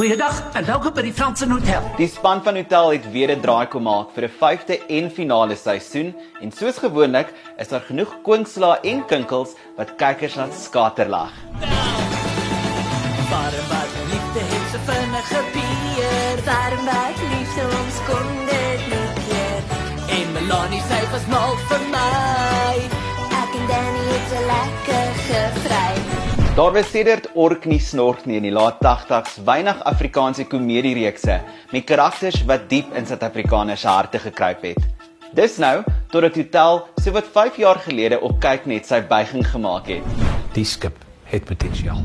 Goeiedag en welkom by die Fransen Hotel. Die span van Hotel het weer 'n draai kom maak vir 'n vyfde en finale seisoen en soos gewoonlik is daar genoeg kwinkslae en kinkels wat kykers laat skaterlag. Waarom wat liefde het so vinnig gebeur Waarom wat liefde ons kon Daar was sedert Orkney Snork nie in die laat 80s weinig Afrikaanse komediereekse met karakters wat diep in Suid-Afrikaners se harte gekruip het. Dis nou totdat Hotel so wat 5 jaar gelede op Kyknet sy buiging gemaak het. Die skip het potensiaal.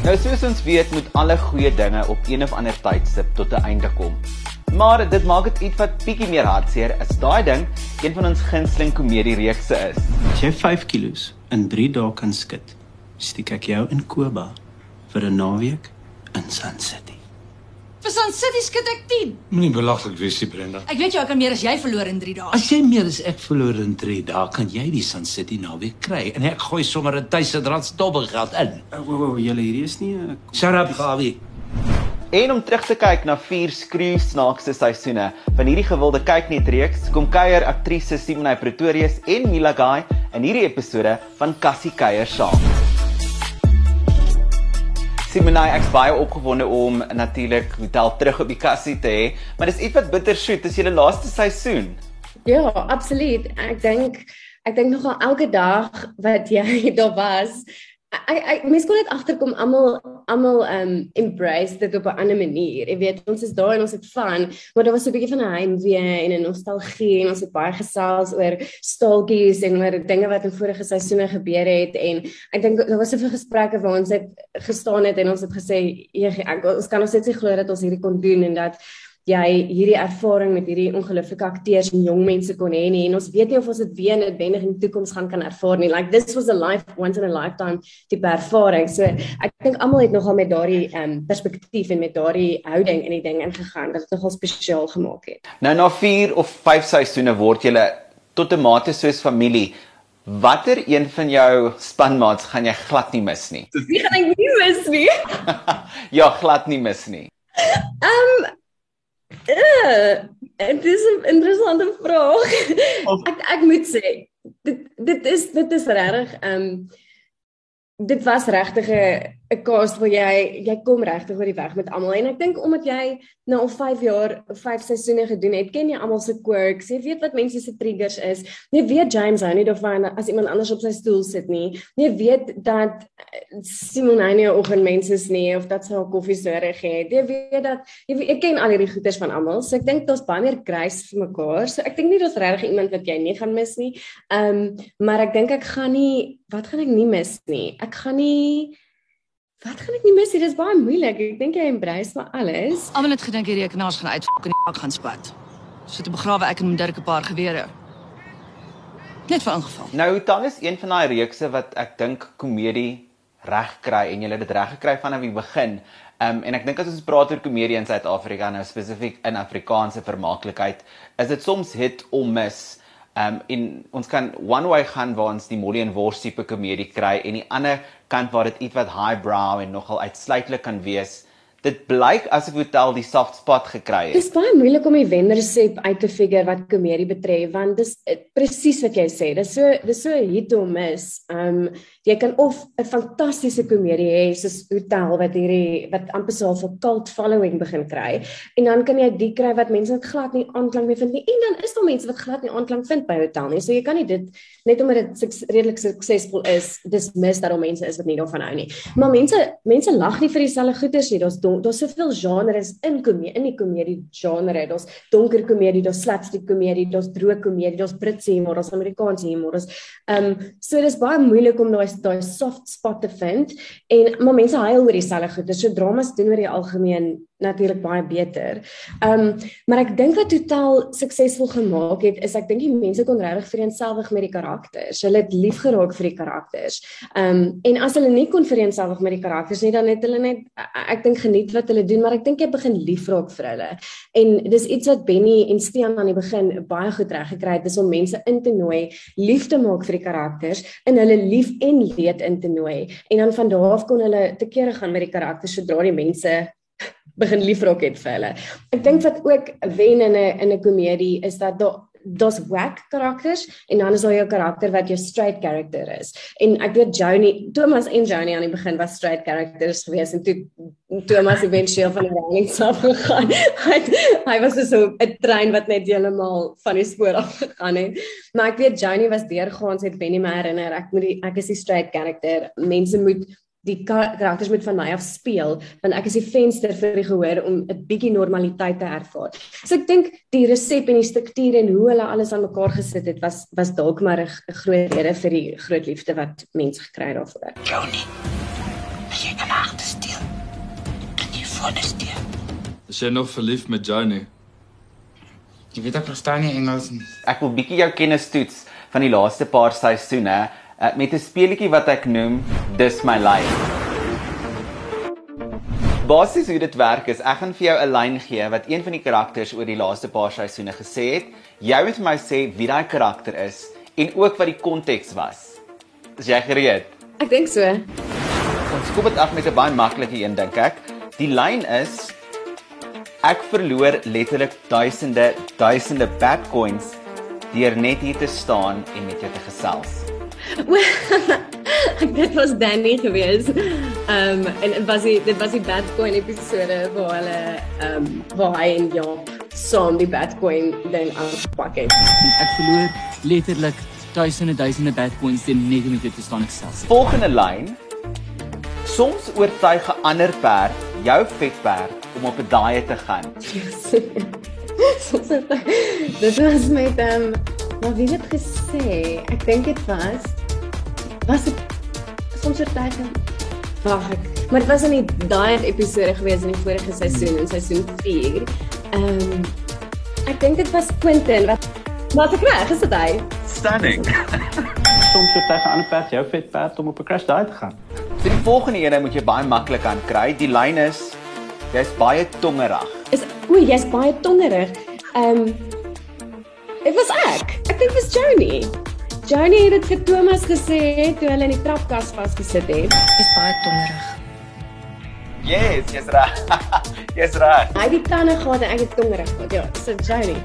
Nou soos ons weet, moet alle goeie dinge op een of ander tydstip tot 'n einde kom. Maar dit maak dit iets wat bietjie meer hartseer as daai ding een van ons gunsteling komediereekse is. As jy 5 kg in 3 dae kan skud, stiek ek jou in Koba vir 'n naweek in Sun City. Vir Sun City skud ek 10. Moenie belaglik wees, nie, Brenda. Ek weet jy kan meer as jy verloor in 3 dae. As jy meer as ek verloor in 3 dae, kan jy die Sun City naweek kry en ek gooi sommer 'n 1000 rand dobbelgeld in. O, o, o, julle hierdie is nie 'n Shut up, Gawie. En om terug te kyk na vier skreeu snaakse seisoene van hierdie gewilde kyknet reeks, kom kuier aktrise Simonay Pretorius en Mila Guy in hierdie episode van Cassie kuier saam. Simonay ek's baie opgewonde om natuurlik Hotel terug op die kassie te hê, maar dis iets wat bittersoet, dis julle laaste seisoen. Ja, absoluut. Ek dink ek dink nogal elke dag wat jy daar was, ek ek mense kon net agterkom almal almal um embrace dit op 'n ander manier. Jy weet, ons is daar en ons het van, maar daar was so 'n bietjie van 'n heimwee en 'n nostalgie en ons het baie gesels oor staaltjies en oor dinge wat in vorige seisoene gebeur het en ek dink daar was soveel gesprekke waar ons het gestaan het en ons het gesê, ek, ons kan ons net nie glo dat ons hierdie kon doen en dat jy hierdie ervaring met hierdie ongelooflike akteurs en jong mense kon hê nie en ons weet nie of ons dit weer noodwendig in die toekoms gaan kan ervaar nie. Like this was a life once in a lifetime tipe ervaring. So ek dink almal het nogal met daardie ehm um, perspektief en met daardie houding in die ding ingegaan dat dit nogal spesiaal gemaak het. Nou na 4 of 5 seisoene word julle tot 'n mate soos familie. Watter een van jou spanmaats gaan jy glad nie mis nie? Wie gaan ek nie mis nie? ja, glad nie mis nie. Ehm um, dit is 'n interessante vraag. Ek ek moet sê dit dit is dit is regtig ehm um, dit was regtig 'n 'n cast waar jy jy kom regtig oor die weg met almal en ek dink omdat jy nou al 5 jaar 5 seisoene gedoen het, ken jy almal se quirks, jy weet wat mense se triggers is. Jy weet James Honey of van as iemand anders op sy stoel sit nie. Jy weet dat Simone nie ook 'n mens is nie of dat sy haar koffie nodig het. Jy weet dat jy, weet, jy ken al hierdie goeters van almal. So ek dink daar's baie meer grace vir mekaar. So ek dink nie daar's regtig iemand wat jy nie gaan mis nie. Ehm um, maar ek dink ek gaan nie wat gaan ek nie mis nie. Ek gaan nie Wat gaan ek nie mis nie? Dis baie moeilik. Ek dink jy embrace maar alles. Almal het gedink die rekenaars gaan uitfok en die bak gaan spat. So te begrawe ek en Dirk 'n paar gewere. Net vir ingeval. Nou dan is een van daai reekse wat ek dink komedie reg kry en jy het dit reg gekry vanaf die begin. Um en ek dink as ons praat oor komedie in Suid-Afrika nou spesifiek in Afrikaanse vermaaklikheid, is dit soms hit of miss. Um in ons kan one way gaan waar ons die Molly en Wors tipe komedie kry en die ander kant waar dit iets wat highbrow en nogal uitsluitlik kan wees. Dit blyk asof Hotel die soft spot gekry het. Dis baie moeilik om die wenresep uit te figure wat komedie betref want dis uh, presies wat jy sê. Dis so dis so hit or miss. Um jy kan of 'n fantastiese komedie hê soos Hotel wat hierdie wat amper so 'n cult following begin kry en dan kan jy die kry wat mense glad nie aanklank mee vind nie en dan is daar mense wat glad nie aanklank vind by Hotel nie. So jy kan nie dit net omdat dit suks, redelik suksesvol is dismiss dat daar mense is wat nie daarvan hou nie. Maar mense mense lag nie vir dieselfde goeders nie. Daar's daar's soveel genres in komedie in die komedie genre. Daar's donker komedie, daar's slapstick komedie, daar's droë komedie, daar's Britse humor, daar's Amerikaanse humor. Daar's ehm um, so dis baie moeilik om daai daai soft spot te vind en maar mense huil oor dieselfde goed. Dis so dramas doen oor die algemeen natuurlik baie beter. Ehm um, maar ek dink wat totaal suksesvol gemaak het is ek dink die mense kon regtig vereenselwig met die karakters. Hulle het lief geraak vir die karakters. Ehm um, en as hulle nie kon vereenselwig met die karakters nie dan het hulle net ek dink geniet wat hulle doen, maar ek dink jy begin liefraak vir hulle. En dis iets wat Benny en Stean aan die begin baie goed reg gekry het, is om mense in te nooi, lief te maak vir die karakters, in hulle lief en leed in te nooi. En dan van daar af kon hulle te kere gaan met die karakters sodra die mense begin liefraak het vir hulle. Ek dink wat ook wen in 'n in 'n komedie is dat daar daar's whack karakters en dan is daar jou karakter wat jou straight character is. En ek weet Joni, Thomas en Joni aan die begin was straight characters geweest en toe Thomas eventueel van die ranking af gegaan. Hy hy was so 'n trein wat net heeltemal van die spoor af gegaan het. Maar ek weet Joni was deurgaans het Benny my herinner ek moet die, ek is die straight character. Mense moet die karakters moet van my af speel want ek is die venster vir die gehoor om 'n bietjie normaliteit te ervaar. So ek dink die resep en die struktuur en hoe hulle alles aan mekaar gesit het was was dalk maar 'n groot rede vir die groot liefde wat mense gekry het daarvoor. Johnny. Jy kan agtersteel. Kan jy voorstel? Is jy nog verlief met Johnny? Jy weet ek verstaan nie Engels nie. Ek wil bietjie jou kennis toets van die laaste paar seisoene uh, met 'n speletjie wat ek noem Dis my lyn. Basies hoe dit werk is ek gaan vir jou 'n lyn gee wat een van die karakters oor die laaste paar seisoene gesê het. Jy moet vir my sê wie daai karakter is en ook wat die konteks was. Is jy gereed? Ek dink so. Ons kom dit af met 'n baie maklike een dink ek. Die lyn is ek verloor letterlik duisende duisende Bitcoins deur net hier te staan en met jou te gesels. dit was Danny geweest. Ehm um, en dit was die dit was die Bitcoin episode waar hulle ehm um, waar hy en Joop saam die Bitcoin ding aanpak het. Ek verloor letterlik duisende duisende Bitcoins teen net om dit te staan gesels. Volgende lyn. Soms oortuig 'n ander perd jou vetperd om op 'n daai te gaan. Soms dit was met ehm um, maar wie het gesê? Ek dink dit was was dit soms oortuig Wag ek. Maar dit was in die daai episode gewees in die vorige seisoen, in seisoen 4. Ehm um, ek dink dit was Quentin wat Maar ek reg, is dit hy? Stunning. Soms het hy 'n ander perd, jou vet perd om op 'n crash daai te gaan. So die volgende ene moet jy baie maklik aan kry. Die lyn is jy's baie tongerig. Is o, jy's baie tongerig. Ehm um, Dit was ek. Ek dink dit was Joni. Joni het dit vir Thomas gesê toe hulle in die trapkas vasgesit het. Dis baie tongerig. Yes, jy's reg. jy's reg. Hy het die tande gehad en ek het tongerig gehad. Ja, so Joni.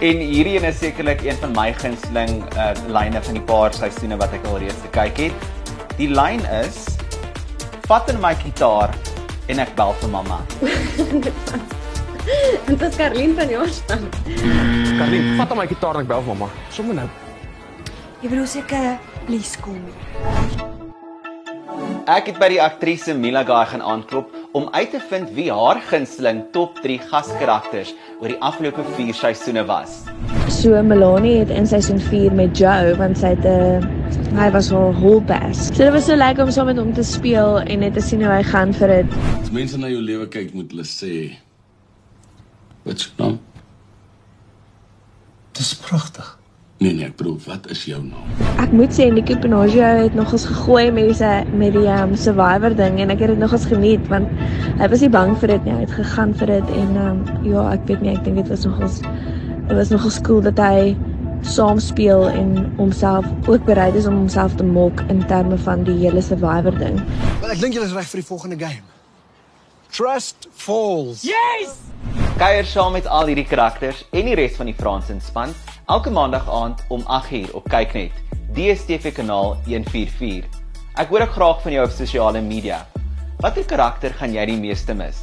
En hierdie een is sekerlik een van my gunsteling uh lyne van die paar seisoene wat ek al reeds gekyk het. Die lyn is: Vat in my gitaar en ek bel vir mamma. En dit is Karlien van Jaarspan. Karlien, vat my gitaar en ek bel vir mamma. Sommige nou. Jy bedoel seker please call me. Ek het by die aktrise Mila Guy gaan aanklop om uit te vind wie haar gunsteling top 3 gaskarakters oor die afgelope 4 seisoene was. So Melanie het in seisoen 4 met Joe want sy het 'n uh, hy was haar holpass. So dit was so lekker om saam met hom te speel en net te sien hoe hy gaan vir dit. As mense na jou lewe kyk, moet hulle sê wat se naam? Dis pragtig. Nee nee, ek bedoel, wat is jou naam? Ek moet sê Nicky Pinaggio het nogals gegooi met die met die um, survivor ding en ek het dit nogals geniet want hy was nie bang vir dit nie, hy het gegaan vir dit en um, ja, ek weet nie, ek dink dit was nogals dit was nogals cool dat hy saam speel en homself ook bereid is om homself te mok in terme van die hele survivor ding. Maar ek dink jy is reg vir die volgende game. Trust falls. Yes! Kuier saam met al hierdie karakters en die res van die Frans inspan elke maandag aand om 8uur op Kyknet, DStv kanaal 144. Ek hoor ek graag van jou op sosiale media. Watter karakter gaan jy die meeste mis?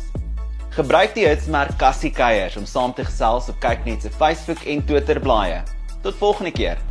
Gebruik die hitsmerk Cassie Kuiers om saam te gesels op Kyknet se Facebook en Twitter blaaie. Tot volgende keer.